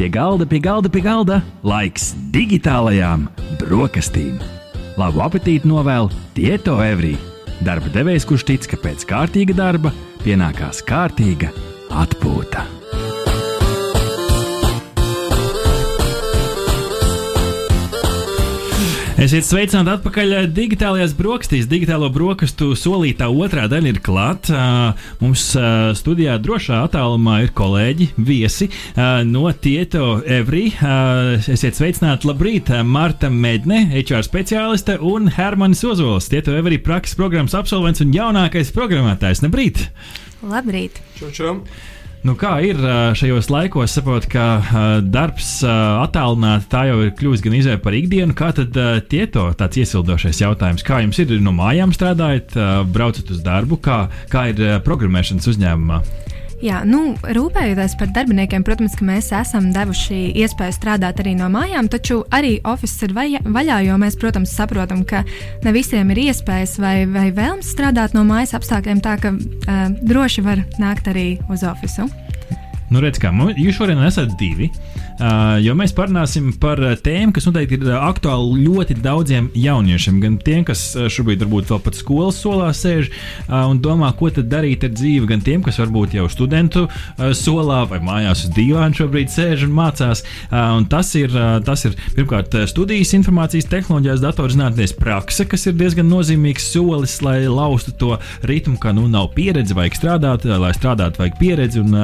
Pie galda, pie galda, pie galda laiks digitālajām brokastīm. Labu apetīti novēl Tieto Evrī. Darba devējs, kurš tic, ka pēc kārtīga darba pienākās kārtīga atpūta. Esiet sveicināti atpakaļ digitālajās brokastīs. Digitālo brokastu solītā otrā daļa ir klāta. Mums studijā drošā attālumā ir kolēģi, viesi no Tieto Evri. Esiet sveicināti, labrīt! Marta Medne, HR speciāliste un Hermanis Ozols, Tieto Evri prakses programmas absolvents un jaunākais programmētājs. Labrīt! Labrīt! Čau, čau. Nu, kā ir šajos laikos, saprotu, ka darbs attālināti tā jau ir kļuvusi gan izvēle par ikdienu. Kā tad tieto tāds iesildošais jautājums? Kā jums ir no mājām strādājot, braucat uz darbu, kā, kā ir programmēšanas uzņēmumā? Jā, nu, rūpējoties par darbiniekiem, protams, ka mēs esam devuši iespēju strādāt arī no mājām, taču arī oficiāls ir vaļā, vaļā, jo mēs, protams, saprotam, ka ne visiem ir iespējas vai, vai vēlmes strādāt no mājas apstākļiem, tā ka uh, droši var nākt arī uz oficiālu. Nu, redz, kā jūs šodien esat divi. Uh, jo mēs parunāsim par tēmu, kas noteikti ir aktuāla ļoti daudziem jauniešiem. Gan tiem, kas šobrīd varbūt vēl pat skolas solā sēž uh, un domā, ko tad darīt ar dzīvi, gan tiem, kas varbūt jau studentu uh, solā vai mājās uz dīvāna šobrīd sēž un mācās. Un tas ir, tas ir pirmkārt studijas informācijas tehnoloģijās, datorzinātnēs prakse, kas ir diezgan nozīmīgs solis, lai laustu to ritmu, ka nu nav pieredze, vajag strādāt, lai strādātu, vajag pieredzi un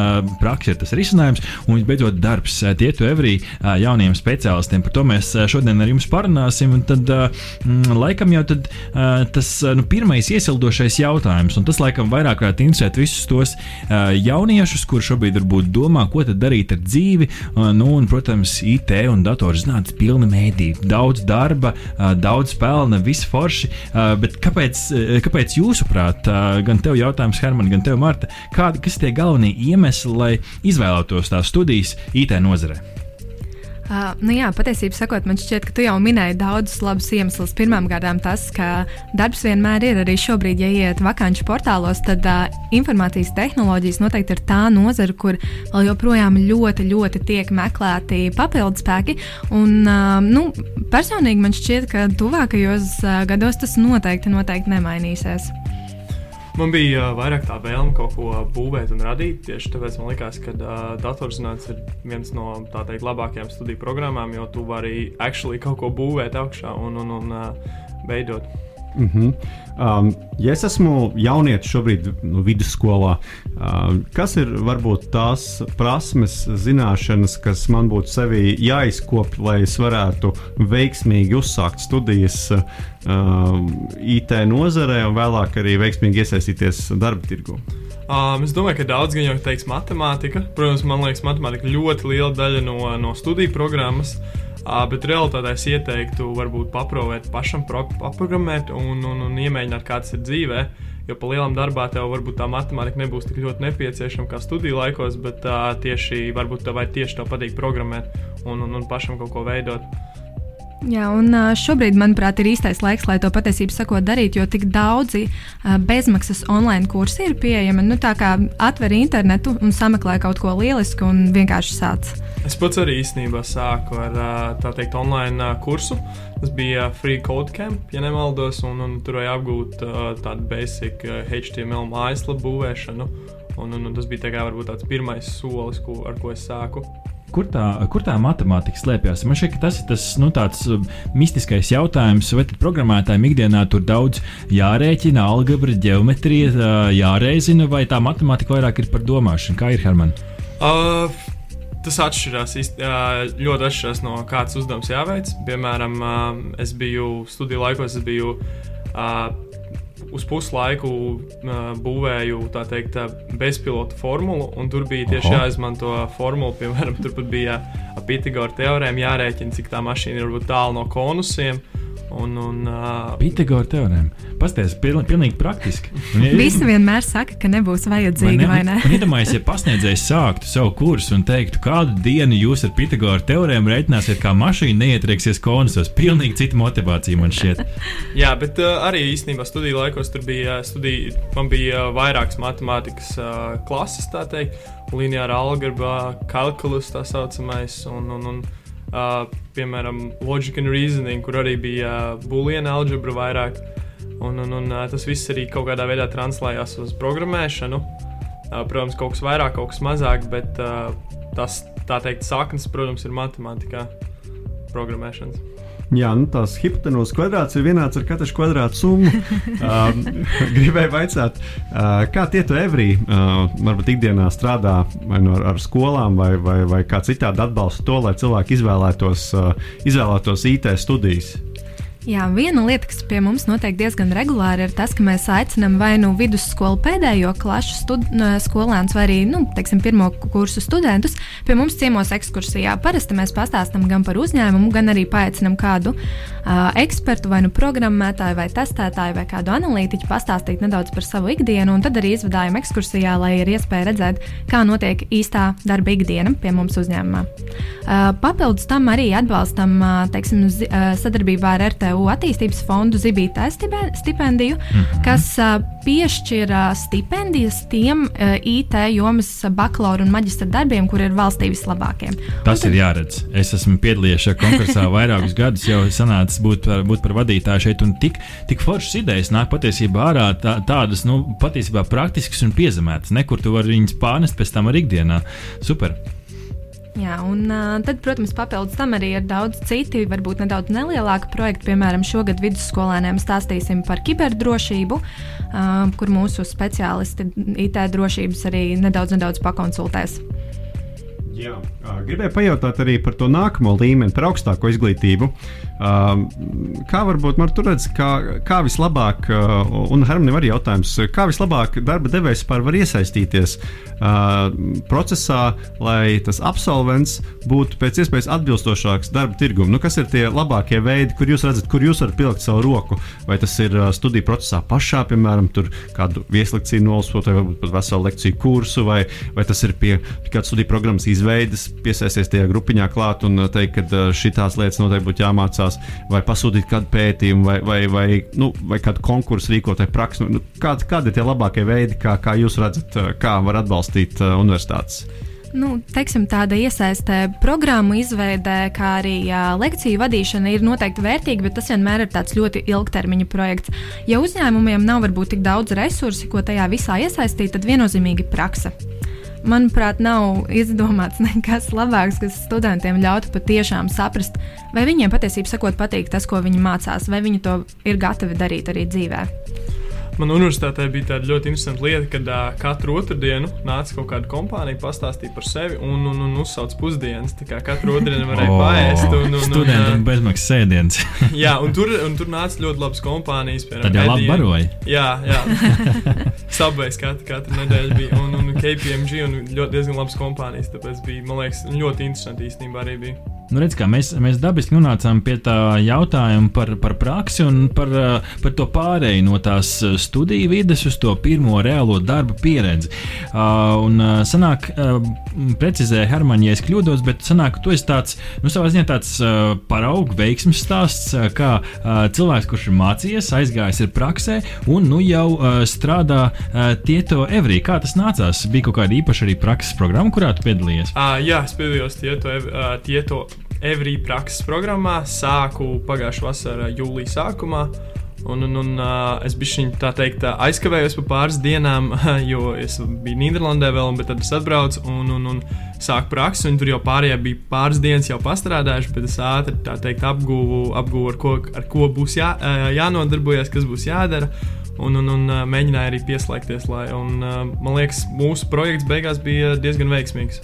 prakse ir tas risinājums. Un visbeidzot, darbs tietu Every jauniem speciālistiem. Par to mēs šodien ar jums parunāsim. Un tad, mm, laikam, jau tad, tas nu, pirmais iesildošais jautājums, un tas laikam vairāk varētu interesēt visus tos jauniešus, kuriem šobrīd varbūt domā, ko tad darīt ar dzīvi. Nu, un, protams, IT un datorzinātnes pilna mēdī, daudz darba, daudz pelna, viss forši. Bet kāpēc, kāpēc jūsuprāt, gan tev jautājums, Herman, gan tev, Marta, kādi ir tie galvenie iemesli, lai izvēlētos tās studijas IT nozarē? Uh, nu jā, patiesībā sakot, man šķiet, ka tu jau minēji daudzus labus iemeslus. Pirmkārt, tas, ka darbs vienmēr ir arī šobrīd, ja iet vakanču portālos, tad uh, informācijas tehnoloģijas noteikti ir tā nozara, kur vēl joprojām ļoti, ļoti tiek meklēti papildspēki. Un, uh, nu, personīgi man šķiet, ka tuvākajos uh, gados tas noteikti, noteikti nemainīsies. Man bija vairāk tā vēlme kaut ko būvēt un radīt. Tieši tāpēc man liekas, ka uh, datorzinātnes ir viens no teikt, labākajām studiju programmām, jo tu vari actually kaut ko būvēt augšā un, un, un uh, veidot. Mm -hmm. um, ja es esmu jaunietis šobrīd nu, vidusskolā, uh, kas ir varbūt tās prasmes, zināšanas, kas man būtu sevī jāizkopja, lai es varētu veiksmīgi uzsākt studijas uh, IT nozarē un vēlāk arī veiksmīgi iesaistīties darba tirgu? Um, es domāju, ka daudz gan jau teiks matemātika. Protams, man liekas, matemātika ļoti liela daļa no, no studiju programmas. Uh, Bet realitātē es ieteiktu, varbūt paprovēt pašam, paprogrammēt un, un, un iemēģināt, kāds ir dzīvē. Jo pa lielam darbā tev varbūt tā matemātika nebūs tik ļoti nepieciešama kā studiju laikos, bet uh, tieši varbūt tev tieši to patīk programmēt un, un, un pašam kaut ko veidot. Jā, un šobrīd, manuprāt, ir īstais laiks, lai to patiesību sakot darīt, jo tik daudzi bezmaksas online kursi ir pieejami. Nu, tā kā atver internetu un sameklē kaut ko lielisku un vienkārši sāc. Es pats arī īstenībā sāku ar teikt online kursu. Tas bija Free Code Camp, ja nemaldos, un, un tur vajag apgūt tādu basic HTML mājaslapu būvēšanu. Un, un, un tas bija tā kā, varbūt tāds pirmais solis, ko, ar ko es sāku. Kur tā, kur tā matemātika slēpjas? Man šķiet, ka tas ir tas nu, um, mistiskais jautājums. Vai programmētājiem ikdienā tur daudz jārēķina, algebra, geometrija, jārēzina, vai tā matemātika vairāk ir par domāšanu? Kā ir Herman? Uh, tas atšķirās ļoti atšķirās no kādas uzdevums jāveic. Piemēram, es biju studiju laikos, es biju uz puslaiku uh, būvēju teikt, bezpilota formulu, un tur bija tieši Aha. jāizmanto formula. Piemēram, tur bija Pitagora teorēma, jārēķina, cik tā mašīna ir tālu no konusiem. Un, un, uh, Pitagora teorēma. Pastāstiet, piln, pilnīgi praktiski. Ja, Visi vienmēr saka, ka nebūs vajadzīga, vai ne? Un iedomājieties, ja pasniedzējs sāktu savu kursu un teiktu, kādu dienu jūs ar Pitagora teorēmu reiķināsiet, kā mašīna neietrieksies konusos. Pilnīgi cita motivācija man šķiet. jā, bet uh, arī īstenībā studiju laikos tur bija studija, man bija uh, vairākas matemātikas uh, klases, tā teikt, lineāra algebra, kalkulus tā saucamais. Un, un, un, uh, piemēram, Logic and Reasoning, kur arī bija uh, buļbuļsāļu algebra vairāk. Un, un, un uh, tas viss arī kaut kādā veidā translējās uz programmēšanu. Uh, protams, kaut kas vairāk, kaut kas mazāk, bet uh, tas, tā teikt, saknes, protams, ir matemātikā, programmēšanas. Jā, nu, tās hipotenūzas kvadrāts ir vienāds ar katru kvadrātu summu. um, gribēju jautāt, uh, kā tie to evrī, uh, varbūt ikdienā strādā vai no, ar skolām, vai, vai, vai kā citādi atbalsta to, lai cilvēki izvēlētos, uh, izvēlētos IT studijas. Jā, viena lieta, kas pie mums notiek diezgan regulāri, ir tas, ka mēs aicinām vai nu vidusskolu pēdējo klašu stud, skolēnus, vai arī nu, teiksim, pirmo kursu studentus pie mums ciemos ekskursijā. Parasti mēs pastāstām gan par uzņēmumu, gan arī paaicinām kādu uh, ekspertu, vai nu programmētāju, vai testētāju, vai kādu analītiķu pastāstīt nedaudz par savu ikdienu, un tad arī izvadājam ekskursijā, lai ir iespēja redzēt, kā notiek īstā darba ikdiena pie mums uzņēmumā. Uh, papildus tam arī atbalstam uh, teiksim, sadarbībā ar RTU MVU attīstības fondu Zibītē stipendiju, mm -hmm. kas piešķir stipendijas tiem IT jomas bakalaura un maģistra darbiem, kur ir valstī vislabākie. Tas tad... ir jāredz. Es esmu piedalījies šajā konkursā vairākus gadus, jau sanācis būt par, būt par vadītāju šeit, un tik, tik foršas idejas nāk patiesībā ārā tā, tādas, nu, patiesībā praktiskas un piezemētas. Nekur tu vari viņas pārnest pēc tam arī ikdienā. Super! Jā, un uh, tad, protams, papildus tam arī ir daudz citi, varbūt nedaudz nelielāki projekti. Piemēram, šogad vidusskolēniem stāstīsim par kiberdrošību, uh, kur mūsu speciālisti IT drošības arī nedaudz, nedaudz pakonsultēs. Jā, gribēju pajautāt arī par to nākamo līmeni, par augstāko izglītību. Kā varbūt man tur redzēt, kā, kā vislabāk, un Hermanim arī jautājums, kā vislabāk darba devējs vispār var iesaistīties procesā, lai tas absolvents būtu pēc iespējas atbilstošāks darba tirgumam? Nu, kas ir tie labākie veidi, kur jūs redzat, kur jūs varat pielikt savu roku? Vai tas ir studiju procesā pašā, piemēram, kādu vieslekciju nolasot, vai varbūt pat veselu lekciju kursu, vai, vai tas ir pie kādas studiju programmas izvēles? Veidas, piesaisties tajā grupiņā klāt un uh, teikt, ka uh, šīs lietas noteikti būtu jāmācās, vai pasūtīt kādu pētījumu, vai, vai, vai, nu, vai kādu konkursu rīkot, vai praksi. Nu, kādi, kādi ir tie labākie veidi, kā, kā jūs redzat, uh, kā var atbalstīt universitātes? Nu, teiksim, tāda iesaistē programmu izveidē, kā arī jā, lekciju vadīšana ir noteikti vērtīga, bet tas vienmēr ir tāds ļoti ilgtermiņa projekts. Ja uzņēmumiem nav varbūt tik daudz resursu, ko tajā visā iesaistīt, tad viennozīmīgi praksa manuprāt, nav izdomāts nekas labāks, kas studentiem ļautu patiešām saprast, vai viņiem patiesībā sakot patīk tas, ko viņi mācās, vai viņi to ir gatavi darīt arī dzīvē. Man universitātē bija tāda ļoti interesanta lieta, kad uh, katru otrdienu nāca kaut kāda kompānija, pastāstīja par sevi un, un, un uzsauc pusdienas. Tā kā katru otrdienu varēja oh, paēst. Un, un, Studentam uh, bezmaksas sēdienas. jā, un tur, un tur nāca ļoti labas kompānijas. Piemēram, Tad jau labi baroja. Jā, jā. Subways katru, katru nedēļu bija un, un KPMG un ļoti diezgan labas kompānijas. Tāpēc bija, man liekas, ļoti interesanti īstenībā arī bija. Nu, redz, mēs, mēs dabiski nonācām pie tā jautājuma par, par praksi un par, par to pārēju no tās studiju vidas uz to pirmo reālo darba pieredzi. Uh, un sanāk, uh, precizēja Hermaņa, ja es kļūdos, bet sanāk, tu esi tāds, nu, savā ziņā tāds uh, paraugu veiksmes stāsts, uh, kā uh, cilvēks, kurš ir mācījies, aizgājis ir praksē un nu jau uh, strādā uh, Tieto Evrī. Kā tas nācās? Bija kaut kāda īpaša arī prakses programma, kurā tu piedalījies? Uh, jā, es piedalījos Tieto, uh, tieto Evrī prakses programmā. Sāku pagājušā vasarā, jūlijā sākumā. Un, un, un es biju tā teikt, aizkavējos pa pāris dienām, jo es biju Nīderlandē vēl, bet tad es atbraucu un, un, un sāku praksi. Tur jau pārējie bija pāris dienas jau pastrādājuši, bet es ātri teikt, apguvu, apguvu ar, ko, ar ko būs jā, jānodarbojas, kas būs jādara. Un, un, un mēģināju arī pieslēgties. Lai, un, man liekas, mūsu projekts beigās bija diezgan veiksmīgs.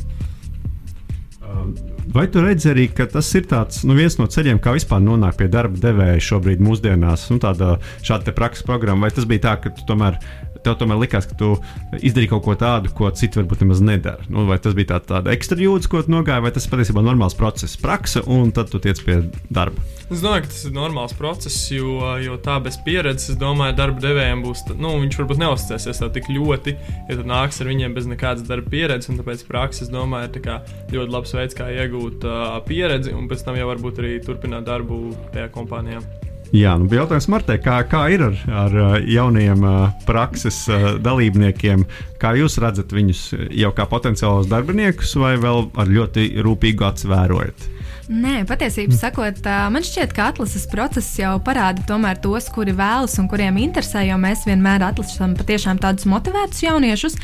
Vai tu redzi arī, ka tas ir tāds, nu, viens no ceļiem, kā vispār nonākt pie darba devēja šobrīd, mūsdienās, nu, tāda šāda prakses programma, vai tas bija tā, ka tu tomēr tev tomēr likās, ka tu izdarīji kaut ko tādu, ko citi varbūt nemaz nedara. Nu, vai tas bija tā, tāda ekstra jūtas, ko tu nogāji, vai tas patiesībā ir normāls process, praksa, un tad tu tiec pie darba? Es domāju, ka tas ir normāls process, jo, jo tā bez pieredzes, es domāju, darba devējiem būs, nu, viņš varbūt neuzticēsies tā tik ļoti, ja tu nāks ar viņiem bez nekādas darba pieredzes, un tāpēc praksa, es domāju, ir ļoti labs veids, kā iegūt uh, pieredzi, un pēc tam jau varbūt arī turpināt darbu tajā kompānijā. Jā, nu, jautājums Martai, kā, kā ir ar, ar jauniem prakses dalībniekiem? Kā jūs redzat viņus jau kā potenciālus darbiniekus, vai vēl ar ļoti rūpīgu acu vērojat? Nē, patiesībā sakot, man šķiet, ka atlases process jau parāda tos, kuri vēlas un kuriem interesē, jo mēs vienmēr atlasām patiešām tādus motivētus jauniešus.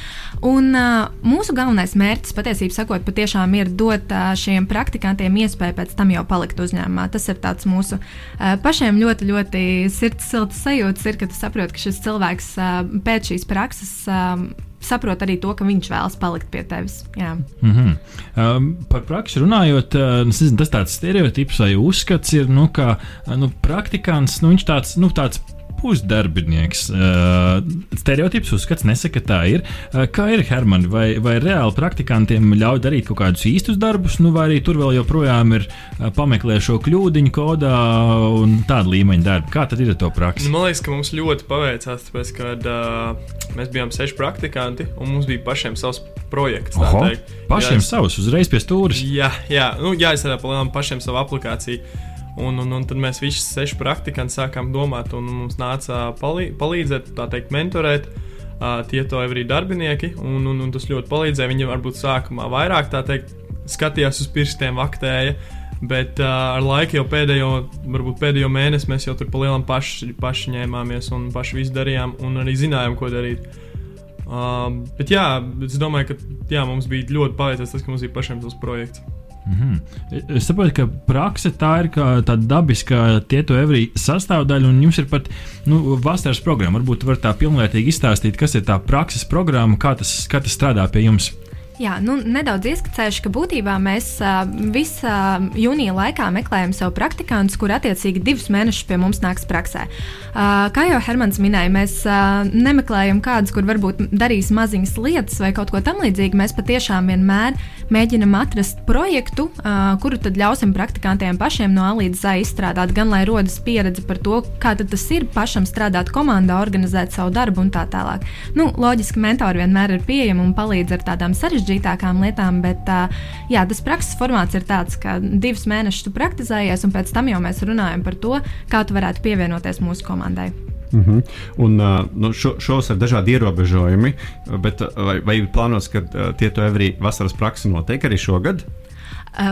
Un uh, mūsu galvenais mērķis, patiesībā sakot, patiešām ir dot uh, šiem praktikantiem iespēju pēc tam jau palikt uzņēmumā. Tas ir tāds mūsu uh, pašiem ļoti, ļoti sirds silts sajūta, ir, ka tu saproti, ka šis cilvēks uh, pēc šīs prakses. Uh, saprot arī to, ka viņš vēlas palikt pie tevis. Jā. Mm -hmm. um, par praksi runājot, uh, nezinu, tas tāds stereotips vai uzskats ir, nu, ka nu, praktikants, nu, viņš tāds, nu, tāds pusdarbinieks. Uh, stereotips uzskats nesaka, ka tā ir. Uh, kā ir Hermani, vai, vai reāli praktikantiem ļauj darīt kaut kādus īstus darbus, nu, vai arī tur vēl joprojām ir uh, pameklē šo kļūdiņu kodā un tāda līmeņa darbu? Kā tad ir ar to praksi? Nu, man liekas, ka mums ļoti paveicās, tāpēc, ka uh, mēs bijām seši praktikanti un mums bija pašiem savs projekts. Oho, pašiem jā, savs, uzreiz pie stūres. Jā, jā, nu, jāizstrādā pa lielam pašiem savu aplikāciju. Un, un, un tad mēs visi seši praktikanti sākām domāt, un mums nāca palī, palīdzēt, tā teikt, mentorēt. Uh, tie to arī darbinieki, un, un, un tas ļoti palīdzēja. Viņi varbūt sākumā vairāk teikt, skatījās uz pirkstiem, aktēja, bet uh, ar laiku jau pēdējo, varbūt pēdējo mēnesi mēs jau tur pa lielam paši, paši ņēmāmies un paši visu darījām, un arī zinājām, ko darīt. Uh, bet jā, es domāju, ka jā, mums bija ļoti paveicies tas, ka mums bija pašiem tas projekts. Mm -hmm. Es saprotu, ka praksa tā ir tāda dabiska tieto evrī sastāvdaļa, un jums ir pat nu, vasaras programma. Varbūt varat tā pilnvērtīgi izstāstīt, kas ir tā prakses programma, kā tas, kā tas strādā pie jums. Jā, nu, nedaudz ieskicējuši, ka būtībā mēs visā jūnija laikā meklējam sev praktikantus, kur attiecīgi divus mēnešus pie mums nāks praksē. Kā jau Hermans minēja, mēs nemeklējam kādus, kur varbūt darīs maziņas lietas vai kaut ko tamlīdzīgu. Mēs patiešām vienmēr mēģinam atrast projektu, kuru tad ļausim praktikantiem pašiem no A līdz Z izstrādāt, gan lai rodas pieredze par to, kā tas ir pašam strādāt komandā, organizēt savu darbu un tā tālāk. Nu, loģiski, mentori vienmēr ir pieejami un palīdz ar tādām sarežģītām sarežģītākām lietām, bet jā, tas prakses formāts ir tāds, ka divus mēnešus tu praktizējies, un pēc tam jau mēs runājam par to, kā tu varētu pievienoties mūsu komandai. Mm -hmm. Un, nu, šo, šos ir dažādi ierobežojumi, bet vai, vai ir plānots, ka tie to arī vasaras praksi notiek arī šogad?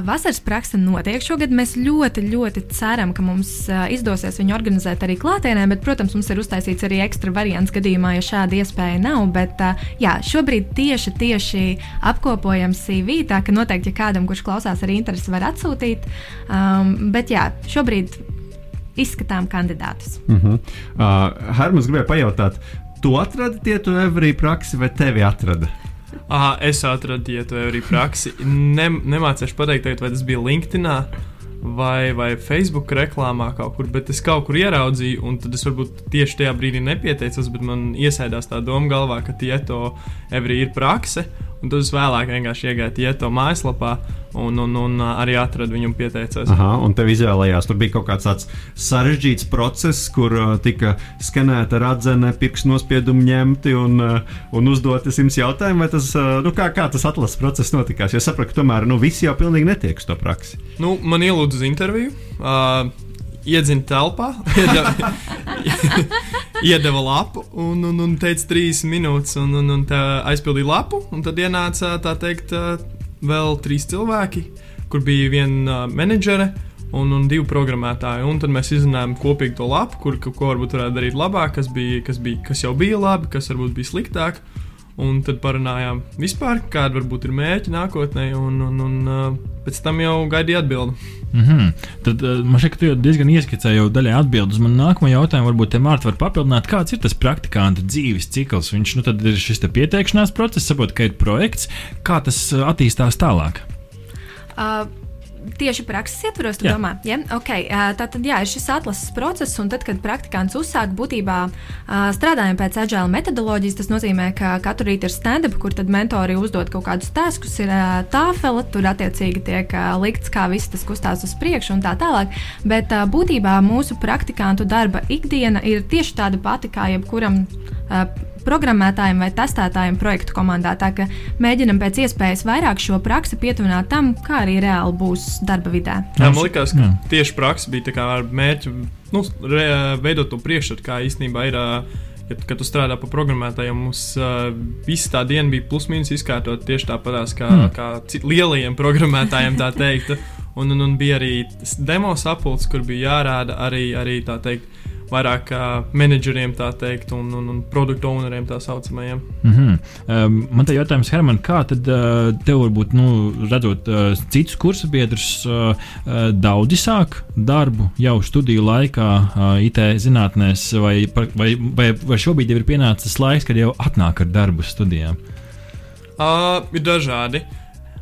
Vasaras praksa notiek šogad. Mēs ļoti, ļoti ceram, ka mums izdosies viņu organizēt arī klātienē, bet, protams, mums ir uztaisīts arī ekstra variants gadījumā, ja šāda iespēja nav. Bet, jā, šobrīd tieši, tieši apkopojam CV, tā ka noteikti, ja kādam, kurš klausās, arī interesi var atsūtīt. Um, bet, jā, šobrīd izskatām kandidātus. Uh -huh. uh, Hermans gribēja pajautāt, tu atradi tie tu evrī praksi vai tevi atrada? Aha, es atradu ietu arī praksi. Ne, nemācīšu pateikt, vai tas bija LinkedIn vai, vai Facebook reklāmā kaut kur, bet es kaut kur ieraudzīju, un tad es varbūt tieši tajā brīdī nepieteicos, bet man iesēdās tā doma galvā, ka Tieto Every ir prakse. Un tad es vēlāk vienkārši iegāju Tieto mājaslapā un, un, un arī atradu viņu un pieteicos. Aha, un tev izvēlējās, tur bija kaut kāds tāds sarežģīts process, kur uh, tika skanēta radzene, pirkstu nospiedumi ņemti un, uh, un uzdoti simts jautājumu. Tas, uh, nu, kā, kā tas atlases process notikās? Jo es sapratu, ka tomēr nu, visi jau pilnīgi netiek uz to praksi. Nu, man ielūdza interviju. Uh, iedzina telpā, iedeva, iedeva lapu un, un, un teica trīs minūtes, un, un, un aizpildīja lapu. Tad ienāca tā teikt, vēl trīs cilvēki, kur bija viena menedžere. Un, un divi programmētāji. Un tad mēs izdarījām kopīgi to lapu, kur, ko varbūt varētu darīt labāk, kas, bija, kas, bija, kas jau bija labi, kas varbūt bija sliktāk. Un tad parunājām vispār, kāda varbūt ir mērķi nākotnē, un, un, un uh, pēc tam jau gaidīja atbildi. Mm -hmm. Tad uh, man šķiet, ka tu jau diezgan ieskicēji jau daļai atbildus. Man nākamā jautājuma varbūt te Mārta var papildināt, kāds ir tas praktikanta dzīves cikls. Viņš nu, ir šis pieteikšanās process, saprot, ka ir projekts, kā tas uh, attīstās tālāk. Uh, tieši prakses ietvaros, tu Jā. domā, ja? okay, tā tad jā, ir šis atlases process, un tad, kad praktikants uzsāk būtībā strādājam pēc agile metodoloģijas, tas nozīmē, ka katru rītu ir stand-up, kur tad mentori uzdod kaut kādus taskus, ir tāfela, tur attiecīgi tiek likts, kā viss tas kustās uz priekšu un tā tālāk. Bet būtībā mūsu praktikantu darba ikdiena ir tieši tāda pati kā jebkuram. Uh, programmētājiem vai testētājiem projektu komandā. Tā kā mēģinam pēc iespējas vairāk šo praksi pietuvināt tam, kā arī reāli būs darba vidē. Jā, man liekas, ka Jā. tieši praksa bija ar mērķi nu, re, veidot to priekšstatu, kā īstenībā ir. Ja, kad tu strādā par programmētājiem, mums uh, visa tā diena bija plus-minus izkārtot tieši tāpatās kā, Hmm. mm. kā lielajiem programmētājiem, tā teikt. Un, un, un bija arī demo sapulcs, kur bija jārāda arī, arī tā teikt, vairāk uh, menedžeriem, tā teikt, un, un, un produktu owneriem tā saucamajiem. Mm -hmm. um, man te jautājums, Herman, kā tad uh, tev varbūt, nu, redzot uh, citus kursu biedrus, uh, uh, daudzi sāk darbu jau studiju laikā, uh, IT zinātnēs, vai, vai, vai, vai šobrīd jau ir pienācis laiks, kad jau atnāk ar darbu studijām? Uh, ir dažādi.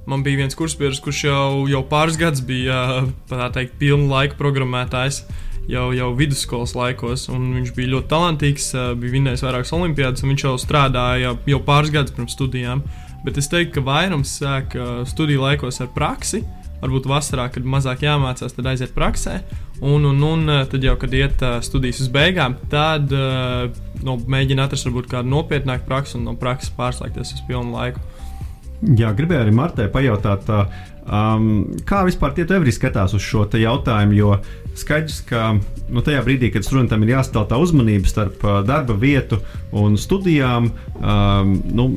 Man bija viens kursbiedrs, kurš jau, jau pāris gadus bija uh, teikt, pilna laika programmētājs. Jau, jau vidusskolas laikos, viņš bija ļoti talantīgs, uh, bija vinnējis vairākas olimpiādas, un viņš jau strādāja jau, pāris gadus pirms studijām. Bet es teiktu, ka vairums sāk uh, studiju laikos ar praksi. Varbūt vasarā, kad mazāk jāmācās, tad aiziet praksē. Un, un, un uh, tad jau, kad iet uh, studijas uz beigām, tad uh, nu, mēģina atrast varbūt kādu nopietnāku praksi un no prakses pārslēgties uz pilnu laiku. Jā, gribēju arī Martai pajautāt, um, kā vispār tie tevi skatās uz šo jautājumu. Jo skaidrs, ka nu, tajā brīdī, kad studentam ir jāstāv tā uzmanība starp darba vietu un studijām, um, nu,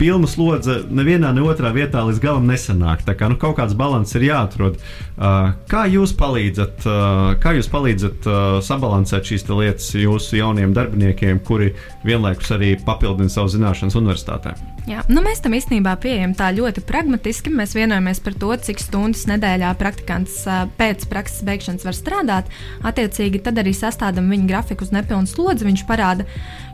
pilna slodze nevienā, ne otrā vietā līdz galam nesanāk. Tā kā nu, kaut kāds līdzsvars ir jāatrod. Uh, kā jūs palīdzat, uh, kā jūs palīdzat uh, sabalansēt šīs lietas jūsu jauniem darbiniekiem, kuri vienlaikus arī papildina savu zināšanas universitātē? Jā, nu mēs tam īstenībā pieejam tā ļoti pragmatiski. Mēs vienojamies par to, cik stundas nedēļā praktikants pēc prakses beigšanas var strādāt. Attiecīgi, tad arī sastādām viņa grafiku uz nepilnu slodzi. Viņš parāda,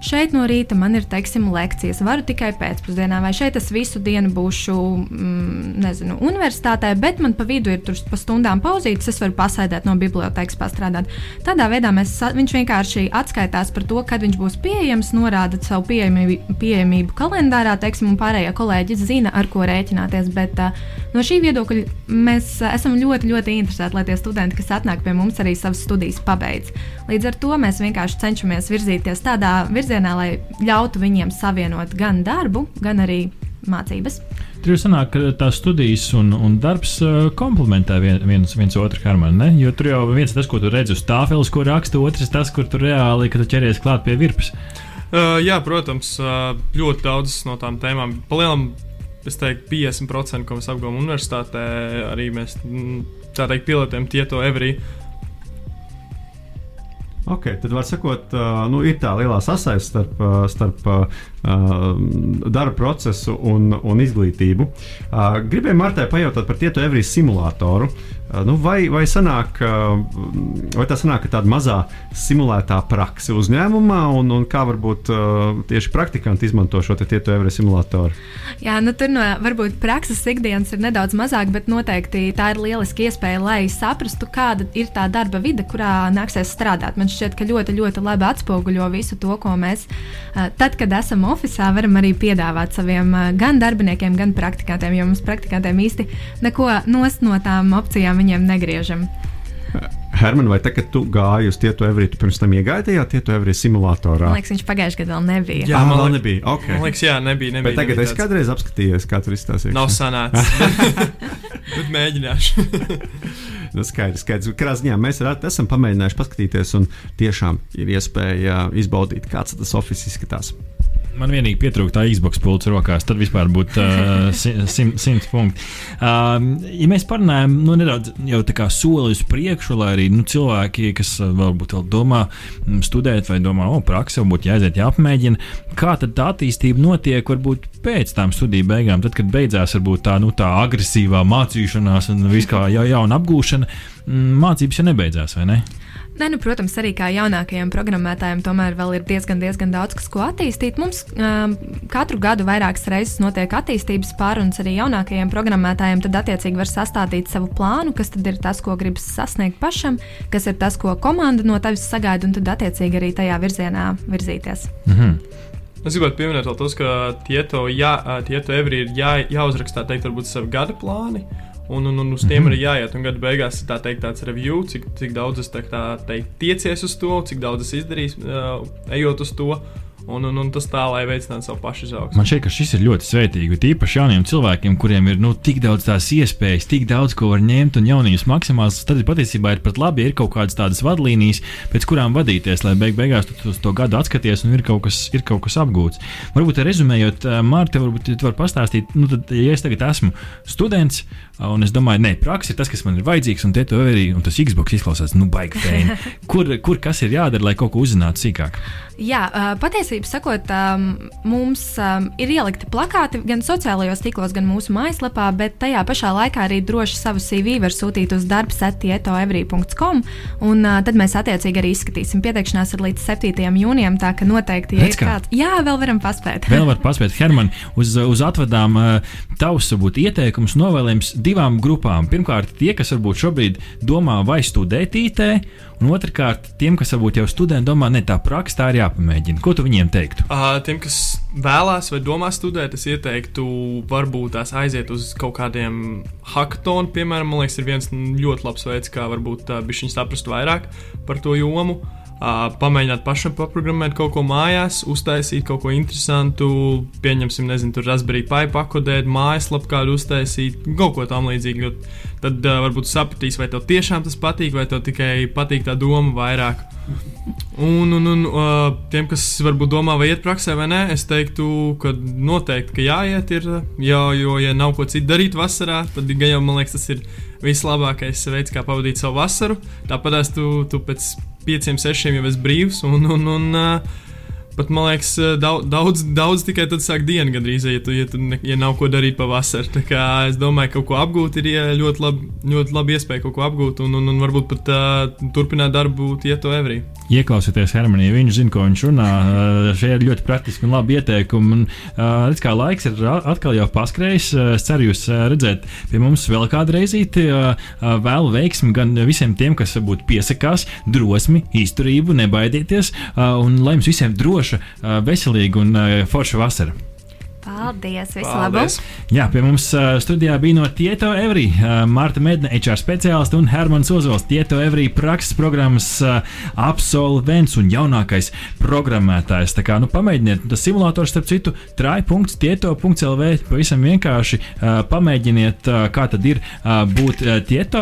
šeit no rīta man ir, teiksim, lekcijas, varu tikai pēcpusdienā, vai šeit es visu dienu būšu, mm, nezinu, universitātē, bet man pa vidu ir tur pa stundām pauzītes, es varu pasēdēt no bibliotekas, pastrādāt. Tādā veidā mēs, viņš vienkārši atskaitās par to, kad viņš būs pieejams, norāda savu pieejamību, pieejamību kalendārā, teiksim, un pārējie kolēģi zina, ar ko rēķināties. Bet uh, no šī viedokļa mēs uh, esam ļoti, ļoti interesēti, lai tie studenti, kas atnāk pie mums, arī savas studijas pabeidz. Līdz ar to mēs vienkārši cenšamies virzīties tādā virzienā, lai ļautu viņiem savienot gan darbu, gan arī mācības. Tur jau sanāk, ka tās studijas un, un darbs uh, komplementē vien, viens, viens otru harmoniju. ne? Jo tur jau viens tas, ko tu redzi uz tāfeles, ko raksta, otrs tas, kur tu reāli, ķeries klāt pie virpas. Uh, jā, protams, uh, ļoti daudzas no tām tēmām. Palielam, es teiktu, 50% ko mēs apgūstam universitātē, arī mēs mm, tā teikt, pilotējam tieto every. Ok, tad var sakot, nu, ir tā lielā sasaiste starp, starp darba procesu un, un izglītību. Gribēju Martai pajautāt par tieto Evrijas simulātoru. Uh, nu, vai, vai, sanāk, uh, vai tā sanāk, ka tāda mazā simulētā praksa uzņēmumā, un, un kā varbūt uh, tieši praktikanti izmanto šo tieto Evrijas simulātoru? Jā, nu tur no varbūt prakses ikdienas ir nedaudz mazāk, bet noteikti tā ir lieliska iespēja, lai saprastu, kāda ir tā darba vide, kurā nāksies strādāt. Man šķiet, ka ļoti, ļoti labi atspoguļo visu to, ko mēs eh, tad, kad esam oficiālā, varam arī piedāvāt saviem eh, gan darbiniekiem, gan praktikantiem, jo mums praktikantiem īsti neko nost no tām opcijām viņiem negriežam. Herman, vai tagad tu gāji uz tieto Evriju, tu pirms tam iegāji tajā tieto Evrijas simulātorā? Man liekas, viņš pagājušajā gadā vēl nebija. Jā, Ah, man vēl liek- nebija. Okay. Man liekas, jā, nebija. nebija Bet tagad nebija es tāds- kādreiz apskatījos, kā tur izstāstīja. Nav sanācis. bet mēģināšu. Nu, skaidrs, skaidrs. Katrā ziņā mēs ar, esam pamēģinājuši paskatīties, un tiešām ir iespēja izbaudīt, kāds tas oficiāls izskatās. Man vienīgi pietrūkst tā Xbox pults rokās, tad vispār būtu uh, sim- sim- simts punkti. Um, ja mēs parunājam nu, nedaudz jau tā kā soli uz priekšu, lai arī nu, cilvēki, kas uh, varbūt vēl domā mm, studēt vai domā, o, praksa, varbūt jāaiziet, jāapmēģina, kā tad tā attīstība notiek varbūt pēc tam studiju beigām, tad, kad beidzās varbūt tā, nu, tā agresīvā mācīšanās un viss kā ja, jauna apgūšana, mm, mācības jau nebeidzās, vai ne? Ne, nu, protams, arī kā jaunākajiem programmētājiem, tomēr vēl ir diezgan, diezgan daudz, kas ko attīstīt. Mums um, katru gadu vairākas reizes notiek attīstības pārunas arī jaunākajiem programmētājiem. Tad, attiecīgi, var sastādīt savu plānu, kas ir tas, ko gribas sasniegt pašam, kas ir tas, ko komanda no tevis sagaida, un tad, attiecīgi, arī tajā virzienā virzīties. Mm -hmm. Es gribētu pieminēt tos, ka tieto, jā, tieto evri ir jā, jāuzrakstā, teikt, varbūt savi gada plāni. Un, un, un uz tiem mm -hmm. arī jāiet. Un gada beigās ir tā teikt, tāds review, cik, cik daudz es tā teikt, tiecies uz to, cik daudz es izdarīju, uh, ejot uz to. Un, un, un tas tā, lai veicinātu savu pašu izaugsmu. Man šķiet, ka šis ir ļoti svētīgi. Tīpaši jauniem cilvēkiem, kuriem ir nu, tik daudz tās iespējas, tik daudz ko var ņemt un jauniņus maksimāls. Tad patiesībā ir pat labi, ja ir kaut kādas tādas vadlīnijas, pēc kurām vadīties, lai beig beigās tu uz to gadu atskaties un ir kaut kas, ir kaut kas apgūts. Varbūt rezumējot, Mārta, varbūt tu vari pastāstīt, nu, tad, ja es tagad esmu students un es domāju, nē, praksa ir tas, kas man ir vajadzīgs, un te to arī, un tas Xbox izklausās, nu, baigi fēni. Kur, kur kas ir jādara, lai kaut ko uzzinātu sīkāk? Jā, patiesībā sakot, mums ir ielikti plakāti gan sociālajos tīklos, gan mūsu mājaslapā, bet tajā pašā laikā arī droši savu CV var sūtīt uz darbsetieto.com, un tad mēs attiecīgi arī izskatīsim. Pieteikšanās ir līdz 7. jūnijam, tā ka noteikti, ja ir kā. kāds, jā, vēl varam paspēt. Vēl var paspēt, Herman, uz, uz atvadām tavs varbūt ieteikums novēlējums divām grupām. Pirmkārt, tie, kas varbūt šobrīd domā vai studēt IT, un otrkārt, tiem, kas varbūt jau studē, domā, ne tā praksa, tā ir jāpamēģina. Ko tu viņiem teiktu? Uh, tiem, kas vēlās vai domā studēt, es ieteiktu, varbūt tās aiziet uz kaut kādiem hackathoniem. Piemēram, man liekas, ir viens ļoti labs veids, kā varbūt uh, viņi saprast vairāk par to jomu. Uh, pamēģināt pašam paprogrammēt kaut ko mājās, uztaisīt kaut ko interesantu, pieņemsim, nezinu, tur Raspberry Pi pakodēt, mājaslapu kādu uztaisīt, kaut ko tam līdzīgu. Tad uh, varbūt sapratīs, vai tev tiešām tas patīk, vai tev tikai patīk tā doma vairāk. Un, un, un uh, tiem, kas varbūt domā, vai iet praksē vai nē, es teiktu, ka noteikti, ka jāiet, ir, jo, jo, ja nav ko citu darīt vasarā, tad gan jau man liekas, tas ir vislabākais veids, kā pavadīt savu vasaru. Tāpat tu, tu pēc pieciem, sešiem jau esi brīvs. Un, un, un, uh, Pat man liekas, daudz, daudz, daudz tikai tad sāk diena gandrīz, ja, tu, ja, tu, ne, ja nav ko darīt pavasarī. Tā kā es domāju, ka kaut ko apgūt ir ļoti labi, ļoti labi iespēja kaut ko apgūt un, un, un varbūt pat uh, turpināt darbu Tieto Evrī. Ieklausieties Hermanī, viņš zina, ko viņš runā. Uh, šie ir ļoti praktiski un labi ieteikumi. Un, uh, redz, kā laiks ir atkal jau paskrējis. Uh, es ceru jūs uh, redzēt pie mums vēl kādu reizīti. Uh, uh, vēlu veiksmi gan visiem tiem, kas varbūt piesakās, drosmi, izturību, nebaidieties uh, un lai jums visiem droši droša, veselīga un forša vasara. Paldies! Visu labu! Jā, pie mums studijā bija no Tieto Evrī, uh, Marta Medne, HR speciāliste un Hermans Ozols, Tieto Evrī prakses programmas absolvents un jaunākais programmētājs. Tā kā nu, pamēģiniet, tas simulators, starp citu, trai.tieto.lv pavisam vienkārši pamēģiniet, kā tad ir būt Tieto.